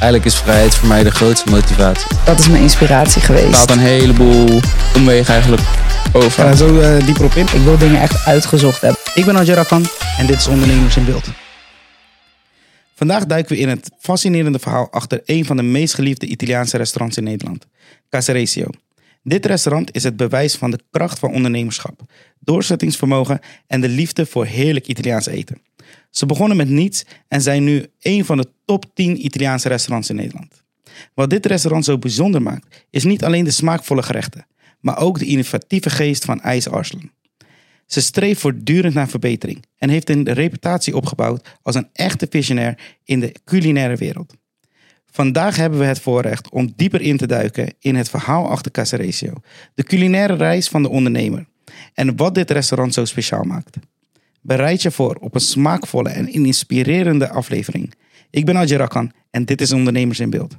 Eigenlijk is vrijheid voor mij de grootste motivatie. Dat is mijn inspiratie Het geweest. haalt een heleboel omwegen eigenlijk over. Ga zo eh, dieper op in. Ik wil dingen echt uitgezocht hebben. Ik ben Adjara Khan en dit is Ondernemers in Beeld. Vandaag duiken we in het fascinerende verhaal achter een van de meest geliefde Italiaanse restaurants in Nederland, Casareccio. Dit restaurant is het bewijs van de kracht van ondernemerschap, doorzettingsvermogen en de liefde voor heerlijk Italiaans eten. Ze begonnen met niets en zijn nu een van de top 10 Italiaanse restaurants in Nederland. Wat dit restaurant zo bijzonder maakt, is niet alleen de smaakvolle gerechten, maar ook de innovatieve geest van IJs. Ze streeft voortdurend naar verbetering en heeft een reputatie opgebouwd als een echte visionair in de culinaire wereld. Vandaag hebben we het voorrecht om dieper in te duiken in het verhaal achter Casareccio, de culinaire reis van de ondernemer en wat dit restaurant zo speciaal maakt. Bereid je voor op een smaakvolle en inspirerende aflevering. Ik ben Adje Rakkan en dit is Ondernemers in Beeld.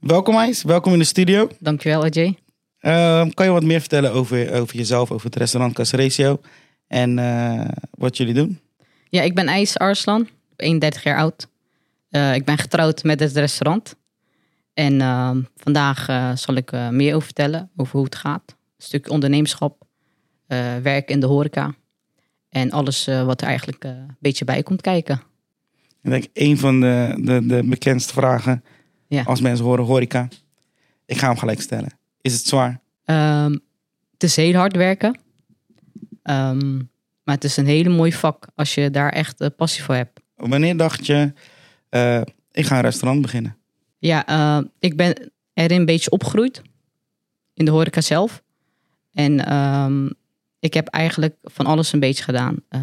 Welkom IJs, welkom in de studio. Dankjewel, Ajay. Ehm, kan je wat meer vertellen over, over jezelf, over het restaurant Casareccio en eh, wat jullie doen? Ja, ik ben IJs Arslan, 31 jaar oud. Eh, ik ben getrouwd met het restaurant. En ehm, vandaag eh, zal ik meer over vertellen, over hoe het gaat. Een stuk ondernemerschap, werk in de horeca. En alles eh, wat er eigenlijk eh, een beetje bij komt kijken. Ik denk een van de, de, de bekendste vragen Ja. als mensen horen horeca. Ik ga hem gelijk stellen. Is het zwaar? Ehm, het is heel hard werken. Ehm, maar het is een hele mooi vak als je daar echt eh, passie voor hebt. Wanneer dacht je, ik ga een restaurant beginnen? Ja, eh, ik ben erin een beetje opgegroeid. In de horeca zelf. En ehm, ik heb eigenlijk van alles een beetje gedaan. eh,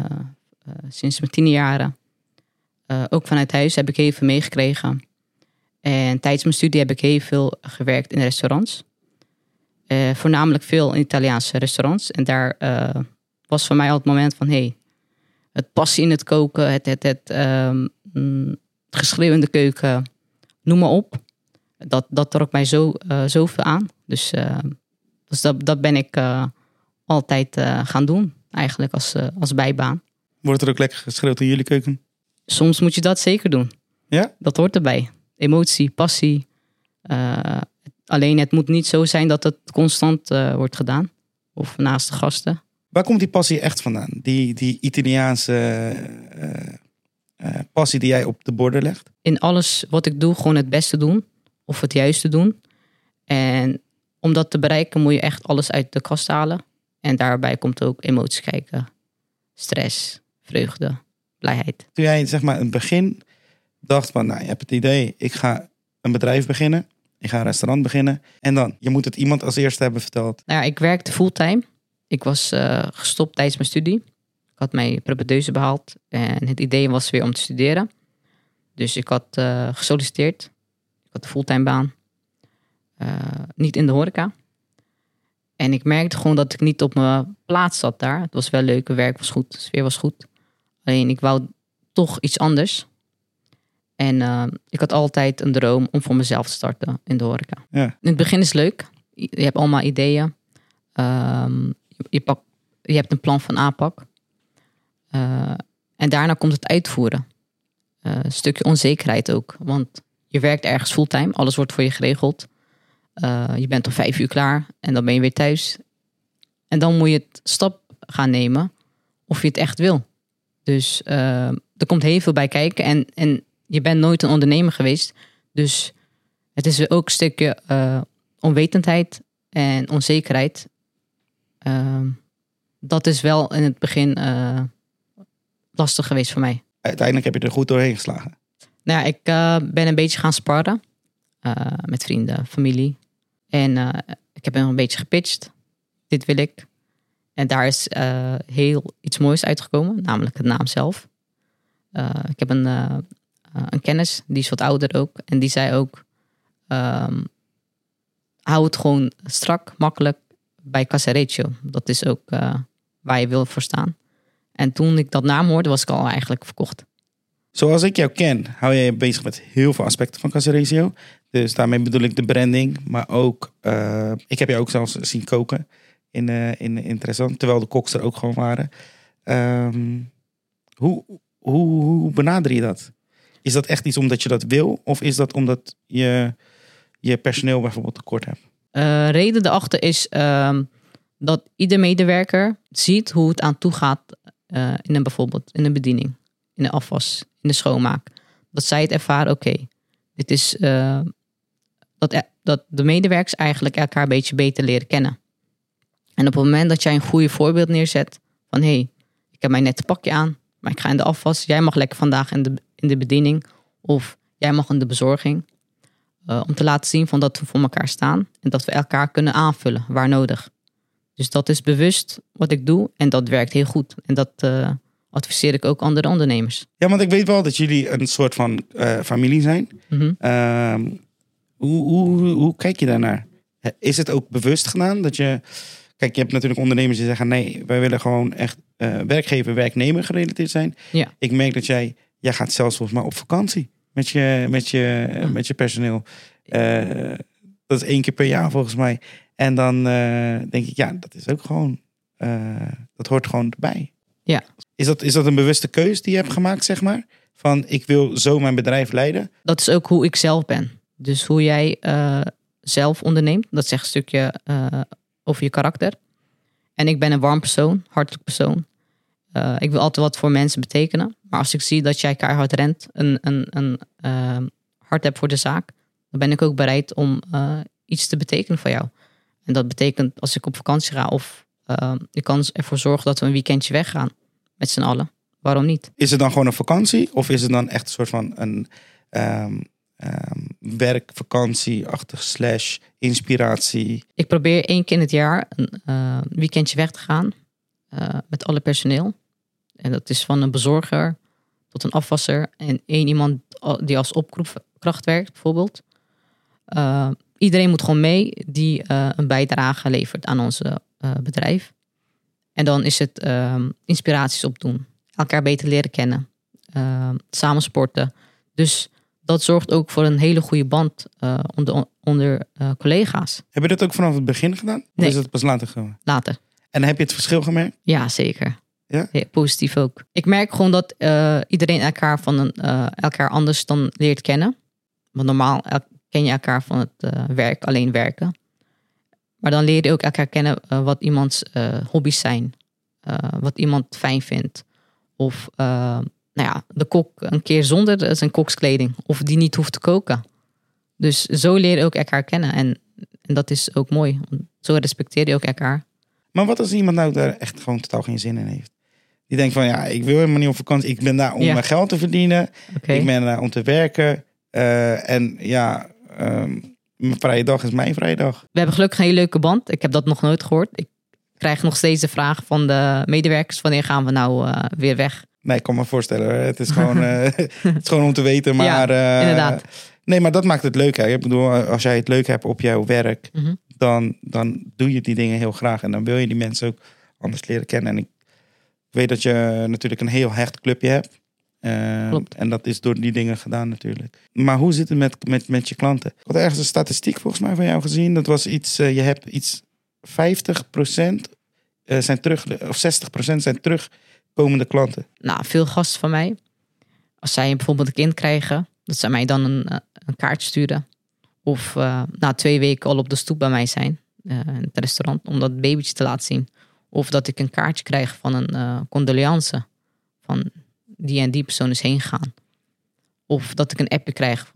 eh, sinds mijn tien jaren. Eh, ook vanuit huis heb ik heel veel meegekregen. En tijdens mijn studie heb ik heel veel gewerkt in restaurants. Voornamelijk veel in Italiaanse restaurants. En daar was voor mij al het moment van... Hey, het passie in het koken, het, het, het, ehm, mm, het geschreeuw in de keuken noem maar op. Dat, dat trok mij zo, zoveel aan. Dus, dus dat, dat ben ik altijd eh, gaan doen, eigenlijk als, eh, als bijbaan. Wordt er ook lekker geschreeuwd in jullie keuken? Soms moet je dat zeker doen. Ja? Dat hoort erbij. Emotie, passie. Eh, alleen het moet niet zo zijn dat het constant wordt gedaan. Of naast de gasten. Waar komt die passie echt vandaan? Die, die Italiaanse passie die jij op de borden legt? in alles wat ik doe gewoon het beste doen. Of het juiste doen. En om dat te bereiken moet je echt alles uit de kast halen. En daarbij komt ook emoties kijken. Stress, vreugde, blijheid. Toen jij zeg maar in het begin dacht van, nou je hebt het idee, ik ga een bedrijf beginnen. Ik ga een restaurant beginnen. En dan, je moet het iemand als eerste hebben verteld. Nou ja, ik werkte fulltime. Ik was eh, gestopt tijdens mijn studie. Ik had mijn propedeuse behaald. En het idee was weer om te studeren. Dus ik had eh, gesolliciteerd. Ik had een fulltime baan. Eh, niet in de horeca. En ik merkte gewoon dat ik niet op mijn plaats zat daar. Het was wel leuk, het werk was goed, de sfeer was goed. Alleen ik wou toch iets anders. En eh, ik had altijd een droom om voor mezelf te starten in de horeca. Ja. In het begin is het leuk. Je hebt allemaal ideeën. Ehm, je, pak- je hebt een plan van aanpak. Eh, en daarna komt het uitvoeren. Eh, een stukje onzekerheid ook. Want je werkt ergens fulltime. Alles wordt voor je geregeld. Eh, je bent om vijf uur klaar. En dan ben je weer thuis. En dan moet je het stap gaan nemen. Of je het echt wil. Dus eh, er komt heel veel bij kijken. En, en je bent nooit een ondernemer geweest. Dus het is ook een stukje eh, onwetendheid en onzekerheid. Ehm, dat is wel in het begin lastig geweest voor mij. Uiteindelijk heb je er goed doorheen geslagen. Nou ja, ik ben een beetje gaan sparren met vrienden, familie. En eh, ik heb hem een beetje gepitcht. Dit wil ik. En daar is eh, heel iets moois uitgekomen, namelijk de naam zelf. Eh, ik heb een, een kennis, die is wat ouder ook. En die zei ook, ehm, hou het gewoon strak, makkelijk bij Casareccio. Dat is ook waar je wil voor staan. En toen ik dat naam hoorde, was ik al eigenlijk verkocht. Zoals ik jou ken, hou jij je bezig met heel veel aspecten van Casareccio. Dus daarmee bedoel ik de branding, maar ook... eh, ik heb je ook zelfs zien koken in, eh, in, in het restaurant, terwijl de koks er ook gewoon waren. Ehm, hoe, hoe, hoe benader je dat? Is dat echt iets omdat je dat wil? Of is dat omdat je je personeel bijvoorbeeld tekort hebt? Eh, reden erachter is ehm, dat ieder medewerker ziet hoe het aan toe gaat in een bijvoorbeeld in een bediening, in de afwas, in de schoonmaak. Dat zij het ervaren, oké, dit is dat, e- dat de medewerkers eigenlijk elkaar een beetje beter leren kennen. En op het moment dat jij een goede voorbeeld neerzet van hé, hey, ik heb mijn nette pakje aan, maar ik ga in de afwas, jij mag lekker vandaag in de, in de bediening of jij mag in de bezorging. Eh, om te laten zien van dat we voor elkaar staan en dat we elkaar kunnen aanvullen waar nodig. Dus dat is bewust wat ik doe en dat werkt heel goed. En dat eh, adviseer ik ook andere ondernemers. Ja, want ik weet wel dat jullie een soort van eh, familie zijn. Mhm. Ehm, hoe, hoe, hoe kijk je daarnaar? Is het ook bewust gedaan dat je. Kijk, je hebt natuurlijk ondernemers die zeggen: nee, wij willen gewoon echt eh, werkgever-werknemer gerelateerd zijn. Ja. Ik merk dat jij, jij gaat zelfs volgens mij op vakantie met je, met je, met je personeel. Eh, dat is één keer per jaar volgens mij. En dan eh, denk ik, ja, dat is ook gewoon, dat hoort gewoon erbij. Ja. Is dat, is dat een bewuste keus die je hebt gemaakt, zeg maar? Van ik wil zo mijn bedrijf leiden. Dat is ook hoe ik zelf ben. Dus hoe jij eh, zelf onderneemt, dat zegt een stukje eh, over je karakter. En ik ben een warm persoon, hartelijk persoon. Eh, ik wil altijd wat voor mensen betekenen. Maar als ik zie dat jij keihard rent, een, een, een hart hebt voor de zaak, dan ben ik ook bereid om iets te betekenen voor jou. En dat betekent als ik op vakantie ga of ik kan ervoor zorgen dat we een weekendje weggaan met z'n allen. Waarom niet? Is het dan gewoon een vakantie? Of is het dan echt een soort van een ehm ehm werkvakantieachtig slash inspiratie? Ik probeer één keer in het jaar een eh, weekendje weg te gaan eh, met alle personeel. En dat is van een bezorger tot een afwasser en één iemand die als opkracht werkt, bijvoorbeeld. Eh, iedereen moet gewoon mee die een bijdrage levert aan ons bedrijf. En dan is het ehm, inspiraties opdoen, elkaar beter leren kennen, ehm, samen sporten. Dus dat zorgt ook voor een hele goede band eh, onder, onder eh, collega's. Heb je dat ook vanaf het begin gedaan? Of Nee. is het pas later gekomen? Later. En heb je het verschil gemerkt? Ja, zeker. Ja? positief ook. Ik merk gewoon dat eh, iedereen elkaar, van een, elkaar anders dan leert kennen. Want normaal ken je elkaar van het werk, alleen werken. Maar dan leer je ook elkaar kennen wat iemands hobby's zijn. wat iemand fijn vindt. Of eh, nou ja, de kok een keer zonder zijn kokskleding. Of die niet hoeft te koken. Dus zo leer je ook elkaar kennen. En, en dat is ook mooi. Zo respecteer je ook elkaar. Maar wat als iemand nou daar echt gewoon totaal geen zin in heeft? Die denkt van ja, ik wil helemaal niet op vakantie. Ik ben daar om Ja. mijn geld te verdienen. Ik ben daar om te werken. Eh, en ja, ehm, mijn vrije dag is mijn vrije dag. We hebben gelukkig een hele leuke band. Ik heb dat nog nooit gehoord. Ik krijg nog steeds de vraag van de medewerkers: wanneer gaan we nou eh, weer weg? Nee, ik kan me voorstellen. Het is gewoon, eh, het is gewoon om te weten. Maar, eh, inderdaad. Nee, maar dat maakt het leuk. Hè. Ik bedoel, als jij het leuk hebt op jouw werk, Mhm. dan, dan doe je die dingen heel graag. En dan wil je die mensen ook anders leren kennen. En ik weet dat je natuurlijk een heel hecht clubje hebt. Klopt. en dat is door die dingen gedaan natuurlijk. Maar hoe zit het met, met, met je klanten? Ik had ergens een statistiek volgens mij van jou gezien. Dat was iets, je hebt iets 50% eh, zijn terug, of 60% zijn terugkomende klanten. Nou, veel gasten van mij, als zij bijvoorbeeld een kind krijgen, dat zij mij dan een, eh, een kaart sturen. Of eh, na twee weken al op de stoep bij mij zijn, eh, in het restaurant, om dat babytje te laten zien. Of dat ik een kaartje krijg van een eh condoleance. Van die en die persoon is heen gegaan. Of dat ik een appje krijg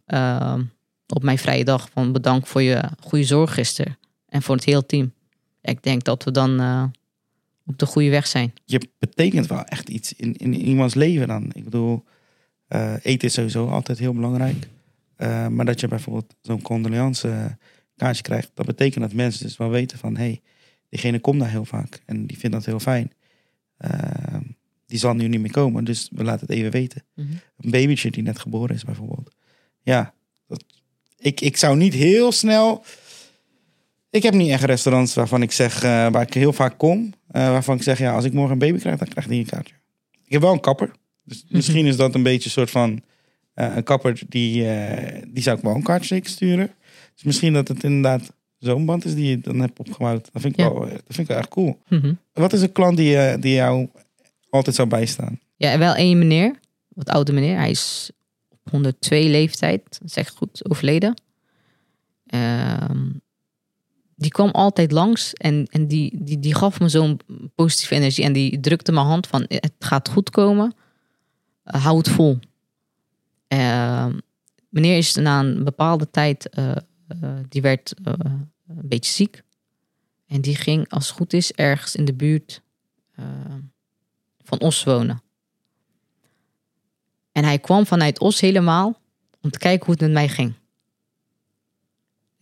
op mijn vrije dag van bedankt voor je goede zorg gisteren. En voor het hele team. Ik denk dat we dan op de goede weg zijn. je betekent wel echt iets in, in iemands leven dan. Ik bedoel, eh, eten is sowieso altijd heel belangrijk. Eh, maar dat je bijvoorbeeld zo'n condoleance kaartje krijgt, dat betekent dat mensen dus wel weten van, hé, hey, diegene komt daar heel vaak en die vindt dat heel fijn. Eh, die zal nu niet meer komen, dus we laten het even weten. Mhm. Een babytje die net geboren is bijvoorbeeld. Ja, dat, ik, ik zou niet heel snel... Ik heb niet echt restaurants waarvan ik zeg, eh, waar ik heel vaak kom, eh, waarvan ik zeg, ja, als ik morgen een baby krijg, dan krijgt die een kaartje. Ik heb wel een kapper, dus misschien is dat een beetje een soort van eh, een kapper die, eh, die zou ik wel een kaartje zeker sturen. Dus misschien dat het inderdaad zo'n band is die je dan hebt opgebouwd. Dat vind ik, Ja. wel, eh, dat vind ik wel echt cool. Mhm. Wat is een klant die, eh, die jou altijd zou bijstaan? Ja, en wel één meneer, wat oude meneer. Hij is op 102 leeftijd, dat is echt goed, overleden. Ehm, die kwam altijd langs en, en die, die, die gaf me zo'n positieve energie. En die drukte mijn hand van, het gaat goed komen. Eh, hou het vol. Ehm, meneer is na een bepaalde tijd, eh, eh, die werd eh, een beetje ziek. En die ging, als het goed is, ergens in de buurt eh, van Os wonen. En hij kwam vanuit Os helemaal om te kijken hoe het met mij ging.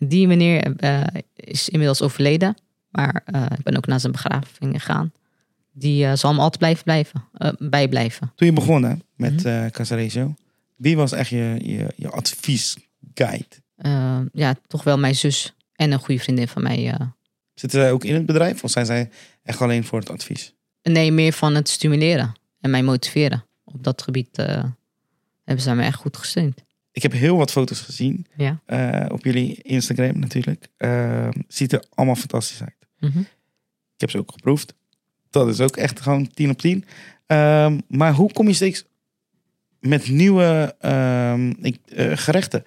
Die meneer eh, is inmiddels overleden, maar eh, ik ben ook naar zijn begrafing gegaan. Die eh, zal me altijd blijven, blijven bijblijven. Toen je begon hè, met Casaresio, wie was echt je, je, je adviesguide? Ja, toch wel mijn zus en een goede vriendin van mij. Zitten zij ook in het bedrijf of zijn zij echt alleen voor het advies? nee, meer van het stimuleren en mij motiveren. Op dat gebied hebben zij mij echt goed gesteund. Ik heb heel wat foto's gezien Ja. eh, op jullie Instagram natuurlijk. Eh, ziet er allemaal fantastisch uit. Mhm. Ik heb ze ook geproefd. Dat is ook echt gewoon 10 op 10. Ehm, maar hoe kom je steeds met nieuwe ehm, ik, eh, gerechten?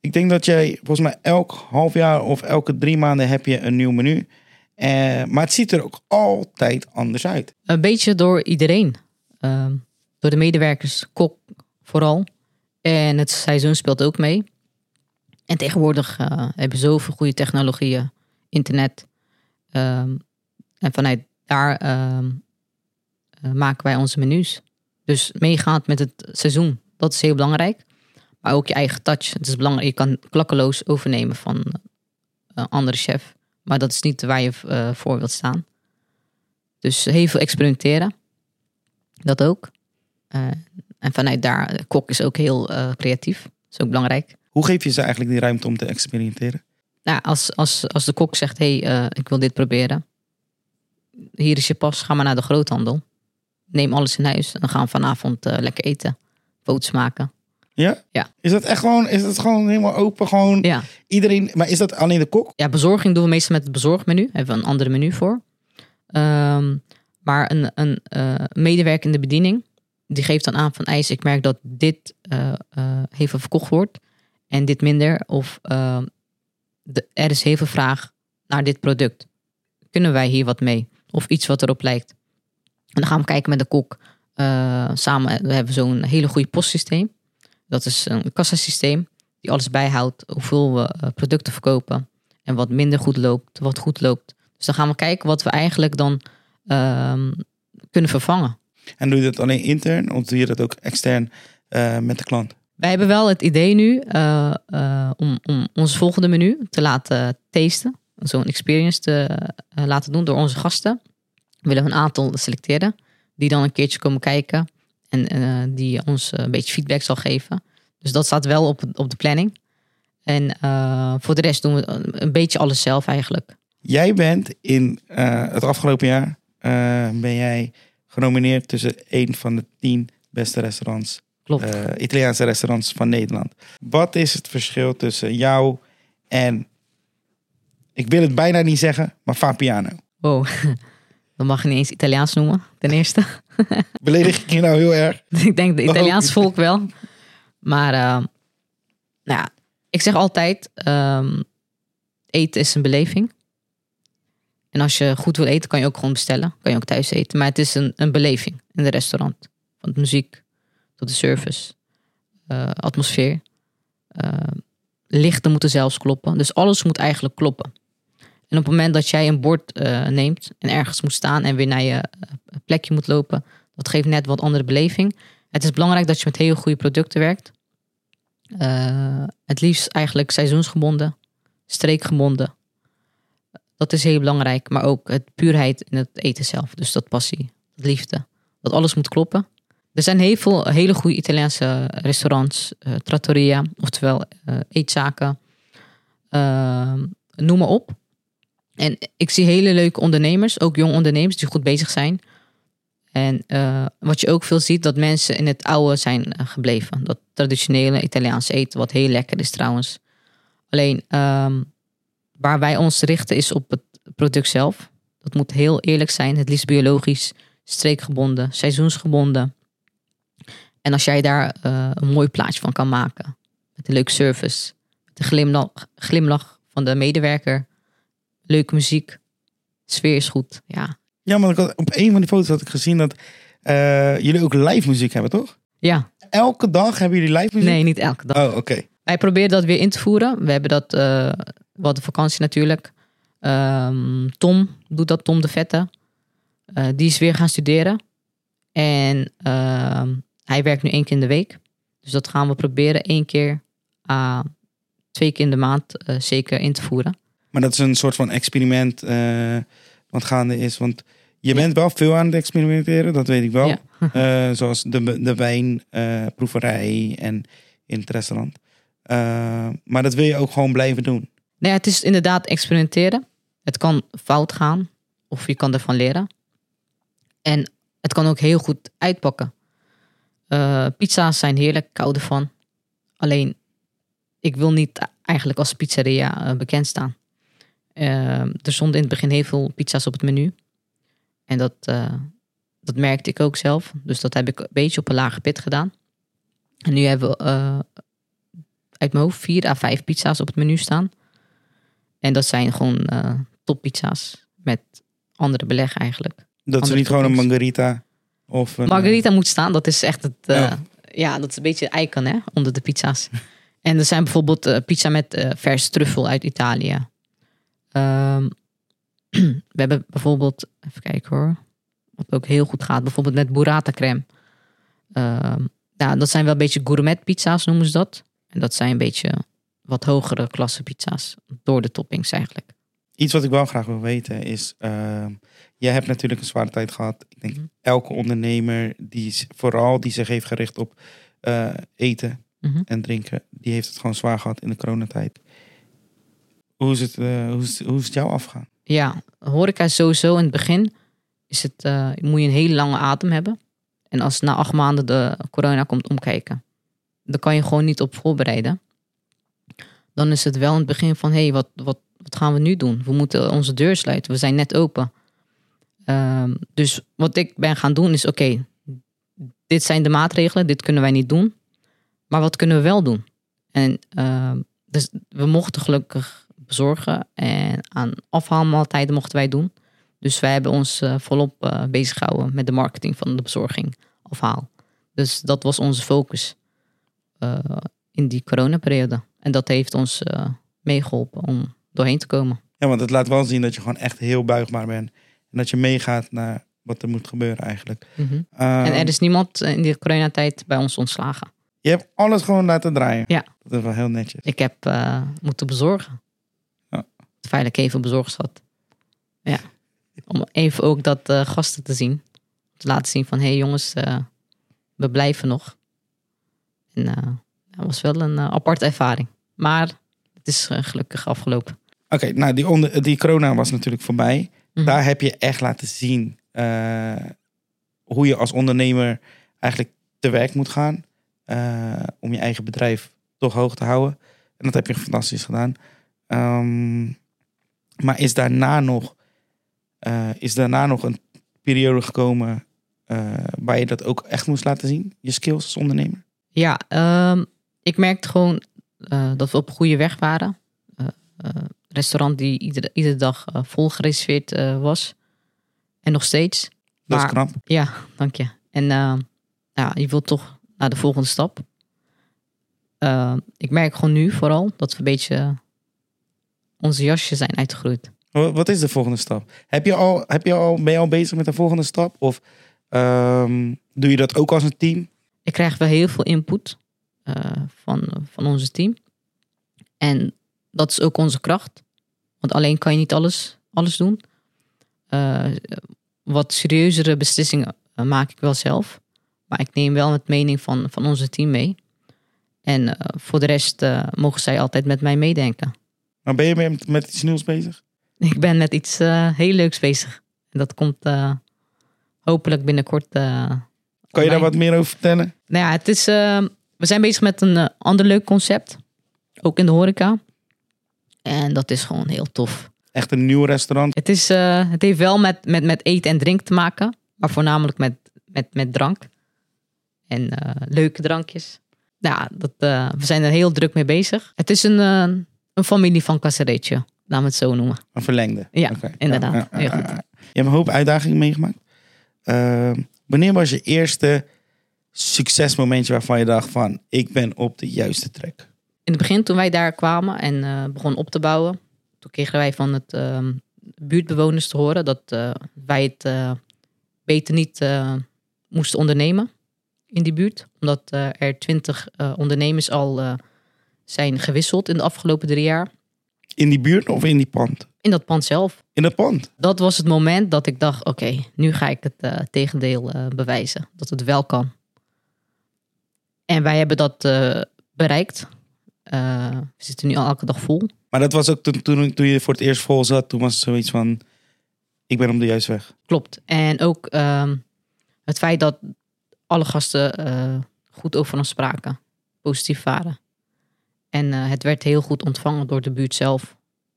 Ik denk dat jij volgens mij elk half jaar of elke drie maanden heb je een nieuw menu. Eh, maar het ziet er ook altijd anders uit. Een beetje door iedereen. Door de medewerkers, kok vooral. En het seizoen speelt ook mee. En tegenwoordig eh, hebben we zoveel goede technologieën, internet. Ehm, en vanuit daar ehm, eh, maken wij onze menus. Dus meegaand met het seizoen, dat is heel belangrijk. Maar ook je eigen touch. Het is belangrijk, je kan klakkeloos overnemen van een andere chef. Maar dat is niet waar je eh, voor wilt staan. Dus heel veel experimenteren. Dat ook. Eh, en vanuit daar, de kok is ook heel eh, creatief. Dat is ook belangrijk. Hoe geef je ze eigenlijk die ruimte om te experimenteren? Nou, als, als, als de kok zegt, hé, hey, eh, ik wil dit proberen. Hier is je pas, ga maar naar de groothandel. Neem alles in huis. En dan gaan we vanavond eh, lekker eten. Foto's maken. Ja? Ja. Is dat echt gewoon, is dat gewoon helemaal open? Gewoon Ja. iedereen, maar is dat alleen de kok? ja, bezorging doen we meestal met het bezorgmenu. Daar hebben we een andere menu voor. Ehm, maar een, een eh, medewerker in de bediening, die geeft dan aan van ijs, ik merk dat dit eh, eh, heel veel verkocht wordt en dit minder. Of ehm, de, er is heel veel vraag naar dit product. Kunnen wij hier wat mee? Of iets wat erop lijkt. En dan gaan we kijken met de kok. eh, samen, we hebben zo'n hele goede postsysteem. Dat is een kassasysteem die alles bijhoudt. Hoeveel we producten verkopen. En wat minder goed loopt, wat goed loopt. Dus dan gaan we kijken wat we eigenlijk dan ehm, kunnen vervangen. En doe je dat alleen intern of doe je dat ook extern eh, met de klant? Wij hebben wel het idee nu eh, eh, om, om ons volgende menu te laten tasten. Zo'n experience te laten doen door onze gasten. We willen een aantal selecteren. Die dan een keertje komen kijken. En die ons een beetje feedback zal geven. Dus dat staat wel op, op de planning. En voor de rest doen we een beetje alles zelf eigenlijk. Jij bent in het afgelopen jaar ben jij genomineerd tussen een van de tien beste restaurants, Klopt. eh, Italiaanse restaurants van Nederland. Wat is het verschil tussen jou en, ik wil het bijna niet zeggen, maar Fabiano? Wow. Dan mag je niet eens Italiaans noemen, ten eerste. Beledig ik je nou heel erg? ik denk de Italiaanse Oh. volk wel. Maar eh, nou ja, ik zeg altijd, ehm, eten is een beleving. En als je goed wil eten, kan je ook gewoon bestellen. Kan je ook thuis eten. Maar het is een, een beleving in de restaurant. Van de muziek tot de service, eh, atmosfeer. Eh, lichten moeten zelfs kloppen. Dus alles moet eigenlijk kloppen. En op het moment dat jij een bord eh, neemt en ergens moet staan en weer naar je plekje moet lopen, dat geeft net wat andere beleving. Het is belangrijk dat je met heel goede producten werkt. Het liefst eigenlijk seizoensgebonden, streekgebonden. Dat is heel belangrijk, maar ook het puurheid in het eten zelf. Dus dat passie, dat liefde. Dat alles moet kloppen. Er zijn heel veel hele goede Italiaanse restaurants, eh, trattoria, oftewel eh, eetzaken. Eh, noem maar op. En ik zie hele leuke ondernemers, ook jonge ondernemers die goed bezig zijn. En eh, wat je ook veel ziet, dat mensen in het oude zijn eh, gebleven. Dat traditionele Italiaanse eten, wat heel lekker is trouwens. Alleen ehm, waar wij ons richten is op het product zelf. Dat moet heel eerlijk zijn, het liefst biologisch, streekgebonden, seizoensgebonden. En als jij daar eh, een mooi plaatje van kan maken, met een leuke service, met een glimlach, glimlach van de medewerker, leuke muziek, sfeer is goed. Ja, Ja, maar had- op een van die foto's had ik gezien dat eh, jullie ook live muziek hebben, toch? ja. Elke dag hebben jullie live muziek? nee, niet elke dag. Oh, oké. Wij proberen dat weer in te voeren. We hebben dat, eh wat de vakantie natuurlijk. Ehm, Tom doet dat, Tom de Vette. Eh, die is weer gaan studeren. En ehm, hij werkt nu één keer in de week. Dus dat gaan we proberen één keer, à twee keer in de maand eh, zeker in te voeren. Maar dat is een soort van experiment eh, wat gaande is. Want je bent wel veel aan het experimenteren, dat weet ik wel. Ja. Zoals de, de wijnproeverij en in het restaurant. Maar dat wil je ook gewoon blijven doen. Nee, het is inderdaad experimenteren. Het kan fout gaan of je kan ervan leren. En het kan ook heel goed uitpakken. Eh, pizza's zijn heerlijk, ik hou ervan. Alleen, ik wil niet eigenlijk als pizzeria eh, bekend staan. Eh, er stonden in het begin heel veel pizza's op het menu. En dat, dat merkte ik ook zelf. Dus dat heb ik een beetje op een lage pit gedaan. En nu hebben we uit mijn hoofd vier à vijf pizza's op het menu staan. En dat zijn gewoon eh toppizza's met andere beleg eigenlijk. Dat is Andere niet gewoon een margarita of een, Margarita moet staan, dat is echt het. eh, Ja. ja. dat is een beetje icon hè, onder de pizza's. en er zijn bijvoorbeeld eh, pizza met vers truffel uit Italië. Ehm, we hebben bijvoorbeeld, even kijken hoor, wat ook heel goed gaat, bijvoorbeeld met burrata crème. Ehm, ja, dat zijn wel een beetje gourmet pizza's noemen ze dat. En dat zijn een beetje wat hogere klasse pizza's door de toppings eigenlijk. Iets wat ik wel graag wil weten is... ehm, jij hebt natuurlijk een zware tijd gehad. Ik denk Mhm. elke ondernemer, die vooral die zich heeft gericht op eh, eten Mhm. en drinken... die heeft het gewoon zwaar gehad in de coronatijd. Hoe is het, eh, hoe is, hoe is het jou afgegaan? Ja, horeca sowieso in het begin is het, eh, moet je een hele lange adem hebben. En als na acht maanden de corona komt omkijken, dan kan je gewoon niet op voorbereiden. Dan is het wel in het begin van, hé, hey, wat, wat, wat gaan we nu doen? We moeten onze deur sluiten, we zijn net open. Ehm, dus wat ik ben gaan doen is, oké, dit zijn de maatregelen, dit kunnen wij niet doen. Maar wat kunnen we wel doen? En ehm, dus we mochten gelukkig bezorgen. En aan afhaalmaaltijden mochten wij doen. Dus wij hebben ons eh, volop eh, bezig gehouden met de marketing van de bezorging afhaal. Dus dat was onze focus eh, in die coronaperiode. En dat heeft ons eh, meegeholpen om doorheen te komen. Ja, want het laat wel zien dat je gewoon echt heel buigbaar bent. En dat je meegaat naar wat er moet gebeuren eigenlijk. Mhm. Ehm, en er is niemand in die coronatijd bij ons ontslagen. Je hebt alles gewoon laten draaien. Ja. Dat is wel heel netjes. Ik heb eh, moeten bezorgen. Ja. Ik even bezorgd zat. Ja. Om even ook dat eh, gasten te zien. Te laten zien van, hé hey jongens, we blijven nog. En dat was wel een eh, aparte ervaring. Maar het is eh, gelukkig afgelopen. Oké, nou die, onder, die corona was natuurlijk voorbij. Mhm. Daar heb je echt laten zien eh, hoe je als ondernemer eigenlijk te werk moet gaan. om je eigen bedrijf toch hoog te houden. En dat heb je fantastisch gedaan. Ehm, maar is daarna nog, is daarna nog een periode gekomen waar je dat ook echt moest laten zien? Je skills als ondernemer? Ja, ehm, ik merkte gewoon eh, dat we op goede weg waren. Eh, eh, restaurant die iedere, iedere dag vol gereserveerd was. En nog steeds. Dat Maar- is knap. Ja, dank je. En ja, je wilt toch naar de volgende stap. Ik merk gewoon nu vooral dat we een beetje onze jasje zijn uitgegroeid. Wa- Wat is de volgende stap? Heb je al, heb je al, ben je al bezig met de volgende stap? Of ehm, doe je dat ook als een team? Ik krijg wel heel veel input van, van onze team. En dat is ook onze kracht. Want alleen kan je niet alles, alles doen. Eh, wat serieuzere beslissingen eh, maak ik wel zelf. Maar ik neem wel het mening van, van onze team mee. En eh, voor de rest eh, mogen zij altijd met mij meedenken. Maar ben je met, met iets nieuws bezig? Ik ben met iets eh, heel leuks bezig. En dat komt eh, hopelijk binnenkort. eh, Kan je daar wat meer over vertellen? Nou ja, het is, eh, we zijn bezig met een eh, ander leuk concept. Ook in de horeca. En dat is gewoon heel tof. Echt een nieuw restaurant? Het, is, eh, het heeft wel met, met, met eten en drinken te maken. Maar voornamelijk met, met, met drank. en eh, leuke drankjes. Ja, dat, we zijn er heel druk mee bezig. Het is een, een familie van Casareccio, laten we het zo noemen. Een verlengde. Ja, inderdaad. Heel goed. Je hebt een hoop uitdagingen meegemaakt. Wanneer was je eerste succesmomentje waarvan je dacht van... ik ben op de juiste track? In het begin, toen wij daar kwamen en eh begonnen op te bouwen, toen kregen wij van het ehm, buurtbewoners te horen dat eh, wij het eh, beter niet moesten ondernemen in die buurt. Omdat er twintig ondernemers al zijn gewisseld in de afgelopen drie jaar. In die buurt of in die pand? In dat pand zelf. In het pand. Dat was het moment dat ik dacht, oké, nu ga ik het tegendeel bewijzen. Dat het wel kan. En wij hebben dat eh, bereikt. Eh, we zitten nu al elke dag vol. Maar dat was ook toen, toen, toen je voor het eerst vol zat. Toen was het zoiets van... ik ben op de juiste weg. Klopt. En ook ehm, het feit dat alle gasten eh, goed over ons spraken. Positief waren. En het werd heel goed ontvangen door de buurt zelf.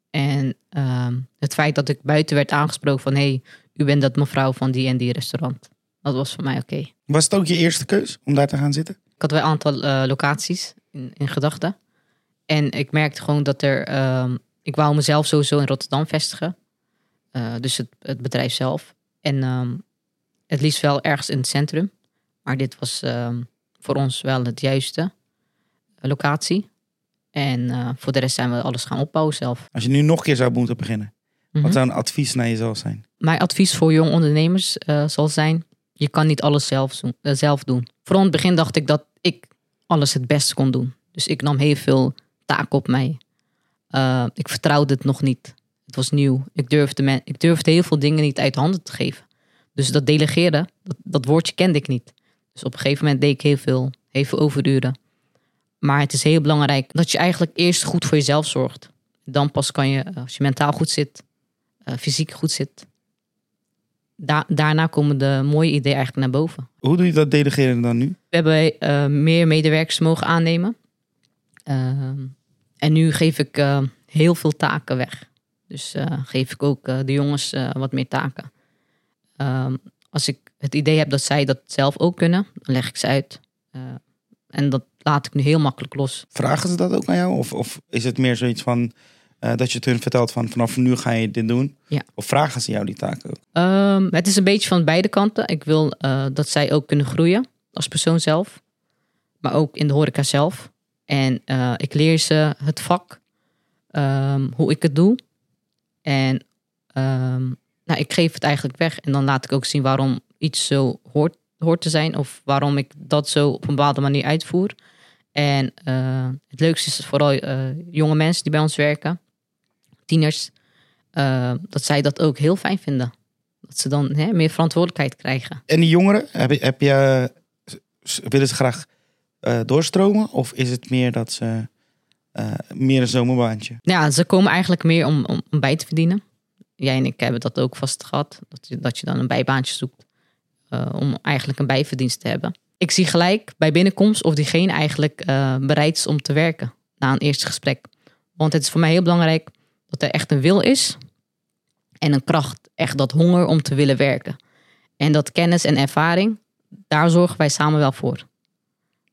En ehm, het feit dat ik buiten werd aangesproken van... hé, hey, u bent dat mevrouw van die en die restaurant. Dat was voor mij oké. Was het ook je eerste keus om daar te gaan zitten? Ik had wel een aantal eh, locaties in, in gedachten. En ik merkte gewoon dat er... ehm, ik wou mezelf sowieso in Rotterdam vestigen. Eh, dus het, het bedrijf zelf. En ehm, het liefst wel ergens in het centrum. Maar dit was ehm, voor ons wel het juiste eh, locatie. En voor de rest zijn we alles gaan opbouwen zelf. Als je nu nog een keer zou moeten beginnen. Mhm. Wat zou een advies naar jezelf zijn? Mijn advies voor jong ondernemers zal zijn: je kan niet alles zelf doen, zelf doen. Vooral in het begin dacht ik dat ik alles het beste kon doen. Dus ik nam heel veel taken op mij. Eh, ik vertrouwde het nog niet. Het was nieuw. Ik durfde, men, ik durfde heel veel dingen niet uit handen te geven. Dus dat delegeren, dat, dat woordje kende ik niet. Dus op een gegeven moment deed ik heel veel, heel veel overuren. Maar het is heel belangrijk dat je eigenlijk eerst goed voor jezelf zorgt. Dan pas kan je, als je mentaal goed zit, eh, fysiek goed zit, da- daarna komen de mooie ideeën eigenlijk naar boven. Hoe doe je dat delegeren dan nu? We hebben eh, meer medewerkers mogen aannemen. Ehm, en nu geef ik eh, heel veel taken weg. Dus eh, geef ik ook eh, de jongens eh, wat meer taken. Ehm, als ik het idee heb dat zij dat zelf ook kunnen, dan leg ik ze uit. Eh, en dat laat ik nu heel makkelijk los. Vragen ze dat ook aan jou? Of, of is het meer zoiets van eh, dat je het hun vertelt van vanaf nu ga je dit doen? Ja. Of vragen ze jou die taken ook? Ehm, het is een beetje van beide kanten. Ik wil eh, dat zij ook kunnen groeien als persoon zelf. Maar ook in de horeca zelf. En eh, ik leer ze het vak. ehm, hoe ik het doe. En ehm, nou, ik geef het eigenlijk weg. En dan laat ik ook zien waarom iets zo hoort, hoort te zijn. Of waarom ik dat zo op een bepaalde manier uitvoer. En het leukste is vooral jonge mensen die bij ons werken. Tieners. eh, dat zij dat ook heel fijn vinden. Dat ze dan hè, meer verantwoordelijkheid krijgen. En die jongeren, heb je, heb je, willen ze graag eh, doorstromen? Of is het meer dat ze eh, meer een zomerbaantje? Ja, ze komen eigenlijk meer om, om, om bij te verdienen. Jij en ik hebben dat ook vast gehad. Dat je, dat je dan een bijbaantje zoekt. om eigenlijk een bijverdienst te hebben. Ik zie gelijk bij binnenkomst of diegene eigenlijk bereid is om te werken. Na een eerste gesprek. Want het is voor mij heel belangrijk dat er echt een wil is. En een kracht. Echt dat honger om te willen werken. En dat kennis en ervaring. Daar zorgen wij samen wel voor.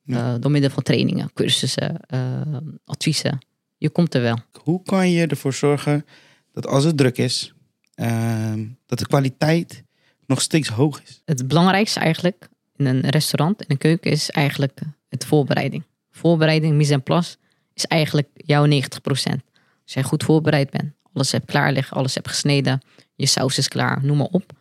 Ja. Eh, door middel van trainingen, cursussen, eh, adviezen. Je komt er wel. Hoe kan je ervoor zorgen dat als het druk is, ehm, dat de kwaliteit nog steeds hoog is? Het belangrijkste eigenlijk in een restaurant, in een keuken, is eigenlijk het voorbereiding. Voorbereiding, mise en place, is eigenlijk jouw 90%. Jij goed voorbereid bent, alles hebt klaar liggen, alles hebt gesneden, je saus is klaar, noem maar op.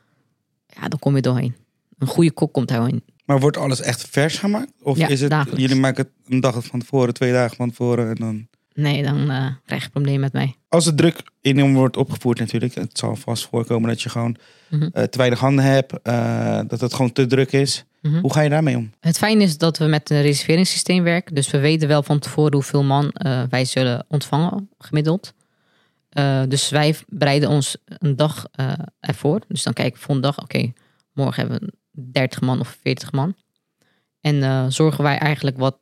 Ja, dan kom je doorheen. Een goede kok komt daarheen. Maar wordt alles echt vers gemaakt? Of Ja, is het, dagelijks. jullie maken het een dag van tevoren, twee dagen van tevoren en dan... Nee, dan eh, krijg je een probleem met mij. Als het druk enorm wordt opgevoerd natuurlijk, het zal vast voorkomen dat je gewoon Mhm. eh, te weinig handen hebt, eh, dat het gewoon te druk is. Mhm. Hoe ga je daarmee om? Het fijne is dat we met een reserveringssysteem werken. Dus we weten wel van tevoren hoeveel man wij zullen ontvangen, gemiddeld. Dus wij bereiden ons een dag ervoor. Dus dan kijken we volgende dag, oké, morgen hebben we 30 man of 40 man. En zorgen wij eigenlijk wat,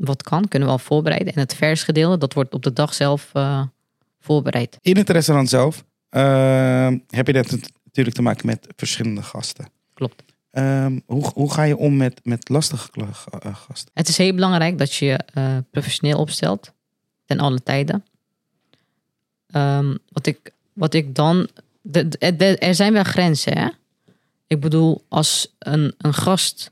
wat kan, kunnen we al voorbereiden. En het vers gedeelte, dat wordt op de dag zelf eh, voorbereid. In het restaurant zelf eh, heb je net natuurlijk te maken met verschillende gasten. Klopt. Ehm, hoe, hoe ga je om met, met lastige eh, gasten? Het is heel belangrijk dat je je eh, professioneel opstelt. Ten alle tijden. Ehm, wat, ik, wat ik dan... De, de- de- er zijn wel grenzen, hè? Ik bedoel, als een, een gast...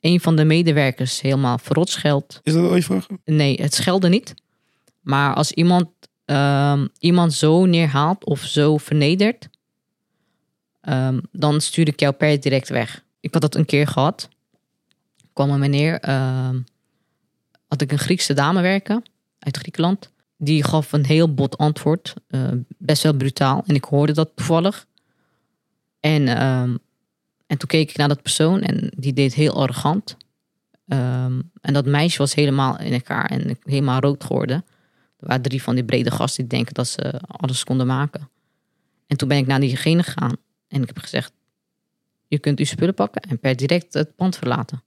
een van de medewerkers helemaal verrot scheldt... Is dat ooit voor? Nee, het schelden niet. Maar als iemand ehm, iemand zo neerhaalt of zo vernedert... ehm, dan stuur ik jou per direct weg. Ik had dat een keer gehad. kwam een meneer... ehm, had ik een Griekse dame werken uit Griekenland. Die gaf een heel bot antwoord. eh, best wel brutaal. En ik hoorde dat toevallig. En, en toen keek ik naar dat persoon en die deed heel arrogant. Ehm, en dat meisje was helemaal in elkaar en helemaal rood geworden. Er waren drie van die brede gasten die denken dat ze alles konden maken. En toen ben ik naar diegene gegaan en ik heb gezegd: Je kunt uw spullen pakken en per direct het pand verlaten.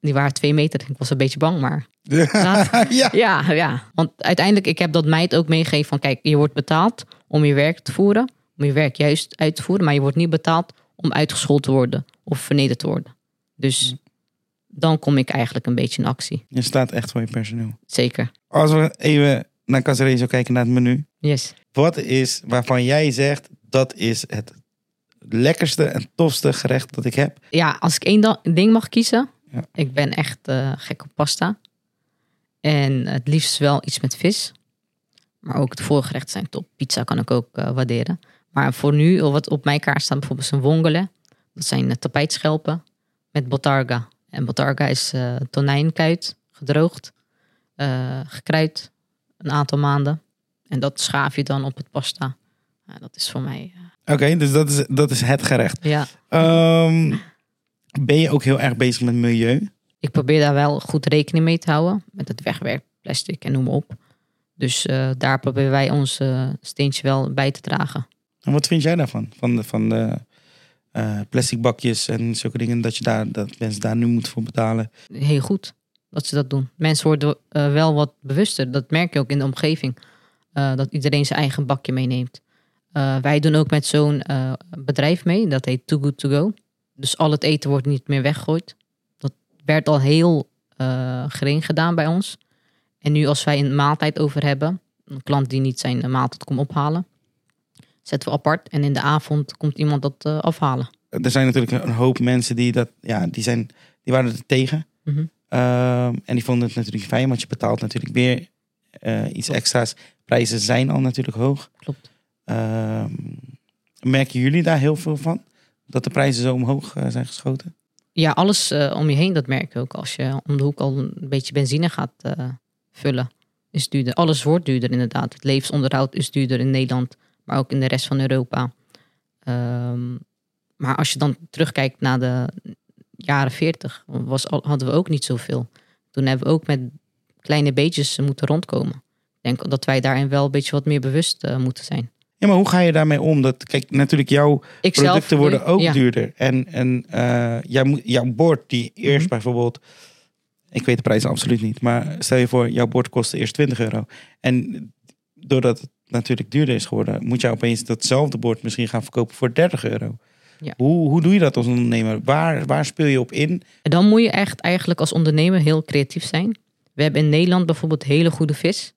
Die waren twee meter. Ik was een beetje bang, maar ja. ja, ja. Want uiteindelijk, ik heb dat meid ook meegegeven van... kijk, je wordt betaald om je werk te voeren. Om je werk juist uit te voeren. Maar je wordt niet betaald om uitgescholden te worden. Of vernederd te worden. Dus dan kom ik eigenlijk een beetje in actie. Je staat echt voor je personeel. Zeker. Als we even naar Casarezo kijken, naar het menu. Yes. Wat is waarvan jij zegt, dat is het lekkerste en tofste gerecht dat ik heb? Ja, als ik één ding mag kiezen... Ja. Ik ben echt eh, gek op pasta. En het liefst wel iets met vis. Maar ook de voorgerechten zijn top. Pizza kan ik ook eh, waarderen. Maar voor nu, wat op mijn kaart staat bijvoorbeeld zijn wongole. Dat zijn eh, tapijtschelpen met botarga. En botarga is eh tonijnkuit, gedroogd, eh, gekruid een aantal maanden. En dat schaaf je dan op het pasta. Dat is voor mij, Oké, dus dat is, dat is het gerecht. ja. Ehm, ben je ook heel erg bezig met milieu? ik probeer daar wel goed rekening mee te houden. Met het wegwerpplastic en noem maar op. Dus daar proberen wij ons steentje wel bij te dragen. En wat vind jij daarvan? Van de, van de eh, plastic bakjes en zulke dingen, dat, je daar, dat mensen daar nu moeten voor betalen. Heel goed dat ze dat doen. Mensen worden eh, wel wat bewuster. Dat merk je ook in de omgeving. Eh, dat iedereen zijn eigen bakje meeneemt. Wij doen ook met zo'n bedrijf mee. Dat heet Too Good To Go. Dus al het eten wordt niet meer weggegooid. Dat werd al heel gering gedaan bij ons. En nu als wij een maaltijd over hebben. Een klant die niet zijn maaltijd komt ophalen. Zetten we apart. En in de avond komt iemand dat eh, afhalen. Er zijn natuurlijk een hoop mensen die dat, ja, die zijn, die waren er tegen. Mhm. Ehm, en die vonden het natuurlijk fijn, want je betaalt natuurlijk weer eh, iets extra's. Prijzen zijn al natuurlijk hoog. Klopt. Ehm, merken jullie daar heel veel van? Dat de prijzen zo omhoog eh, zijn geschoten? Ja, alles om je heen, dat merk je ook. Als je om de hoek al een beetje benzine gaat vullen, is duurder. Alles wordt duurder inderdaad. Het levensonderhoud is duurder in Nederland, maar ook in de rest van Europa. Ehm, maar als je dan terugkijkt naar de jaren 40, was, al- hadden we ook niet zoveel. Toen hebben we ook met kleine beetjes moeten rondkomen. Ik denk dat wij daarin wel een beetje wat meer bewust eh, moeten zijn. Ja, maar hoe ga je daarmee om? Dat, kijk, natuurlijk jouw producten worden ook ja. duurder. En, en eh, moet, jouw bord die eerst Mhm. bijvoorbeeld... Ik weet de prijzen absoluut niet. Maar stel je voor, jouw bord kostte eerst 20 euro. En doordat het natuurlijk duurder is geworden... moet jij opeens datzelfde bord misschien gaan verkopen voor 30 euro. Ja. Hoe, hoe doe je dat als ondernemer? Waar, waar speel je op in? En dan moet je echt eigenlijk als ondernemer heel creatief zijn. We hebben in Nederland bijvoorbeeld hele goede vis.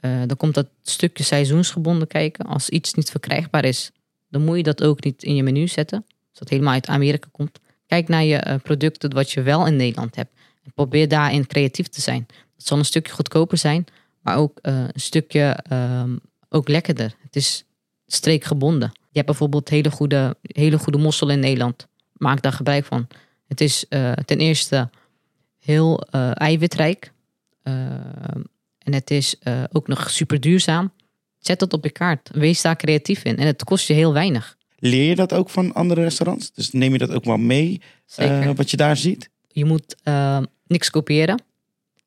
Eh, dan komt dat stukje seizoensgebonden kijken. Als iets niet verkrijgbaar is, dan moet je dat ook niet in je menu zetten. Als dat helemaal uit Amerika komt. Kijk naar je eh, producten wat je wel in Nederland hebt. En probeer daarin creatief te zijn. Het zal een stukje goedkoper zijn, maar ook eh, een stukje ehm, ook lekkerder. Het is streekgebonden. Je hebt bijvoorbeeld hele goede, hele goede mossel in Nederland. Maak daar gebruik van. Het is eh, ten eerste heel eh, eiwitrijk. Eh, en het is ook nog super duurzaam. Zet dat op je kaart. Wees daar creatief in. En het kost je heel weinig. Leer je dat ook van andere restaurants? Dus neem je dat ook wel mee, wat je daar ziet? je moet eh, niks kopiëren.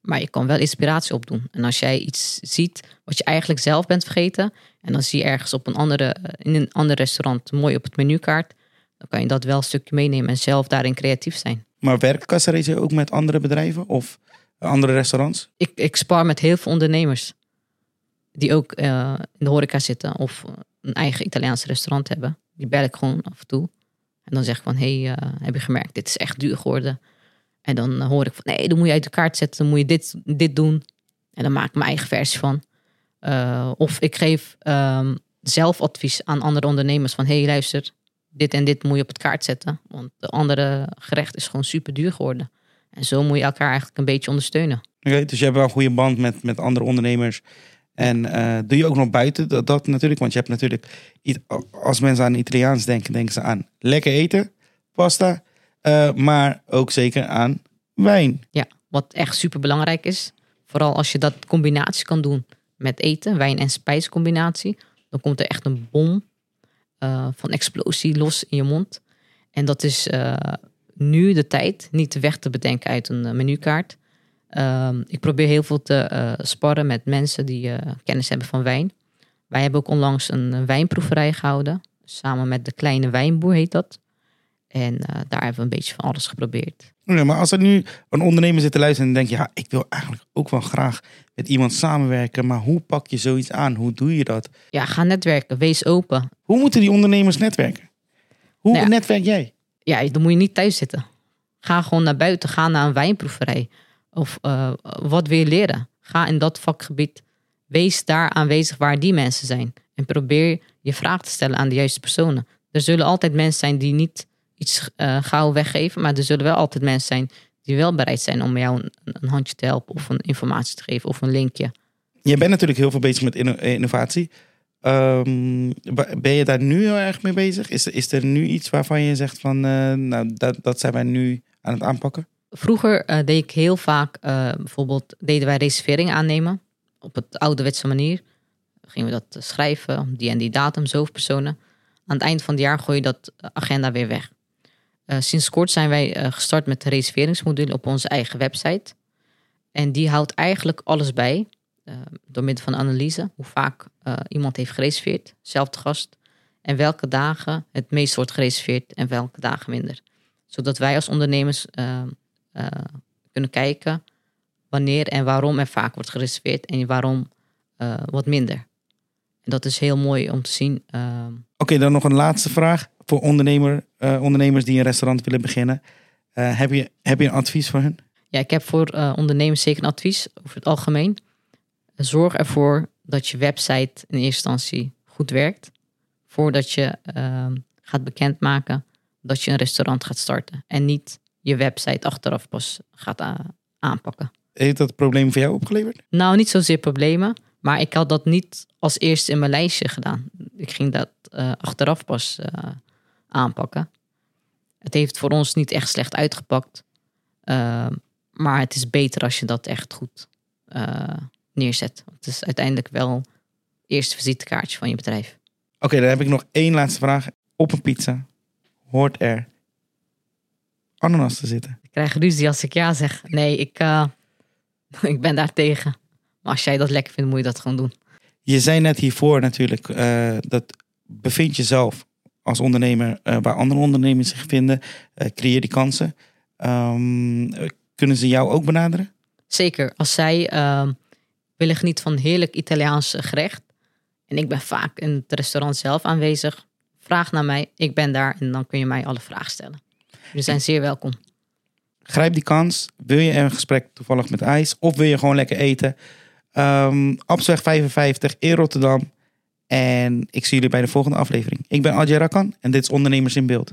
Maar je kan wel inspiratie opdoen. En als jij iets ziet wat je eigenlijk zelf bent vergeten. En dan zie je ergens op een andere, eh, in een ander restaurant mooi op het menukaart. Dan kan je dat wel een stukje meenemen en zelf daarin creatief zijn. Maar werkt Casarese ook met andere bedrijven of andere restaurants? ik, ik spar met heel veel ondernemers. Die ook eh, in de horeca zitten of een eigen Italiaans restaurant hebben. Die bel ik gewoon af en toe. En dan zeg ik van, hé, hey, uh, heb je gemerkt, dit is echt duur geworden. En dan hoor ik van, nee, dan moet je uit de kaart zetten. Dan moet je dit, dit doen. En dan maak ik mijn eigen versie van. Uh, of ik geef um, zelf advies aan andere ondernemers van, hey, luister, dit en dit moet je op het kaart zetten. Want de andere gerecht is gewoon super duur geworden. En zo moet je elkaar eigenlijk een beetje ondersteunen. Dus je hebt wel een goede band met, met andere ondernemers. En uh, doe je ook nog buiten dat, dat, natuurlijk? Want je hebt natuurlijk, als mensen aan Italiaans denken, denken ze aan lekker eten, pasta. Uh, maar ook zeker aan wijn. Ja, wat echt super belangrijk is. Vooral als je dat combinatie kan doen met eten, wijn- en spijscombinatie. Dan komt er echt een bom uh, van explosie los in je mond. En dat is nu de tijd niet weg te bedenken uit een menukaart. Um, ik probeer heel veel te sparren met mensen die kennis hebben van wijn. Wij hebben ook onlangs een wijnproeverij gehouden. Samen met de kleine wijnboer heet dat. En uh, daar hebben we een beetje van alles geprobeerd. Ja, maar als er nu een ondernemer zit te luisteren en denkt... ja, ik wil eigenlijk ook wel graag met iemand samenwerken... maar hoe pak je zoiets aan? Hoe doe je dat? Ja, ga netwerken. Wees open. Hoe moeten die ondernemers netwerken? Hoe nou ja, netwerk jij? Ja, dan moet je niet thuis zitten. Ga gewoon naar buiten. Ga naar een wijnproeverij. Of uh, wat wil je leren? Ga in dat vakgebied. Wees daar aanwezig waar die mensen zijn. En probeer je vraag te stellen aan de juiste personen. Er zullen altijd mensen zijn die niet iets uh, gauw weggeven. Maar er zullen wel altijd mensen zijn die wel bereid zijn om jou een, een, handje te helpen. Of een informatie te geven of een linkje. Je bent natuurlijk heel veel bezig met innovatie. Um, ben je daar nu heel erg mee bezig? Is, is er nu iets waarvan je zegt van, uh, nou, dat, dat zijn wij nu aan het aanpakken? Vroeger uh, deed ik heel vaak, uh, bijvoorbeeld deden wij reserveringen aannemen. Op het ouderwetse manier. Gingen we dat schrijven, die en die datum, zoveel personen. Aan het eind van het jaar gooi je dat agenda weer weg. Uh, sinds kort zijn wij gestart met de reserveringsmodule op onze eigen website. En die houdt eigenlijk alles bij. door middel van analyse. Hoe vaak iemand heeft gereserveerd, zelfde gast. En welke dagen het meest wordt gereserveerd en welke dagen minder. Zodat wij als ondernemers kunnen kijken wanneer en waarom er vaak wordt gereserveerd en waarom wat minder. En dat is heel mooi om te zien. Uh... Oké, dan nog een laatste vraag voor ondernemer, ondernemers die een restaurant willen beginnen. heb, je, heb je een advies voor hen? Ja, ik heb voor ondernemers zeker een advies over het algemeen. Zorg ervoor dat je website in eerste instantie goed werkt. Voordat je ehm, gaat bekendmaken dat je een restaurant gaat starten. En niet je website achteraf pas gaat aanpakken. Heeft dat probleem voor jou opgeleverd? Nou, niet zozeer problemen. Maar ik had dat niet als eerste in mijn lijstje gedaan. Ik ging dat achteraf pas aanpakken. Het heeft voor ons niet echt slecht uitgepakt. Uh, maar het is beter als je dat echt goed neerzet. Het is uiteindelijk wel het eerste visitekaartje van je bedrijf. Oké, dan heb ik nog één laatste vraag. Op een pizza hoort er ananas te zitten? Ik krijg ruzie als ik ja zeg. Nee, ik, uh, ik ben daar tegen. Maar als jij dat lekker vindt, moet je dat gewoon doen. Je zei net hiervoor natuurlijk, uh, dat bevind jezelf als ondernemer uh, waar andere ondernemers zich vinden. creëer die kansen. Um, kunnen ze jou ook benaderen? Zeker. Als zij ehm, willen genieten van heerlijk Italiaans gerecht. En ik ben vaak in het restaurant zelf aanwezig. Vraag naar mij. Ik ben daar en dan kun je mij alle vragen stellen. We zijn zeer welkom. Grijp die kans. Wil je een gesprek toevallig met IJs? Of wil je gewoon lekker eten? Um, 55 in Rotterdam. En ik zie jullie bij de volgende aflevering. Ik ben Adje Rakan en dit is Ondernemers in Beeld.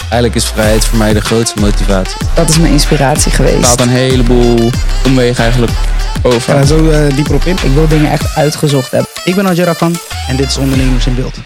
Eigenlijk is vrijheid voor mij de grootste motivatie. Dat is mijn inspiratie geweest. Het staat een heleboel omwegen eigenlijk over. Ga zo uh, dieper op in. Ik wil dingen echt uitgezocht hebben. Ik ben Adje Rakan en dit is Ondernemers in Beeld.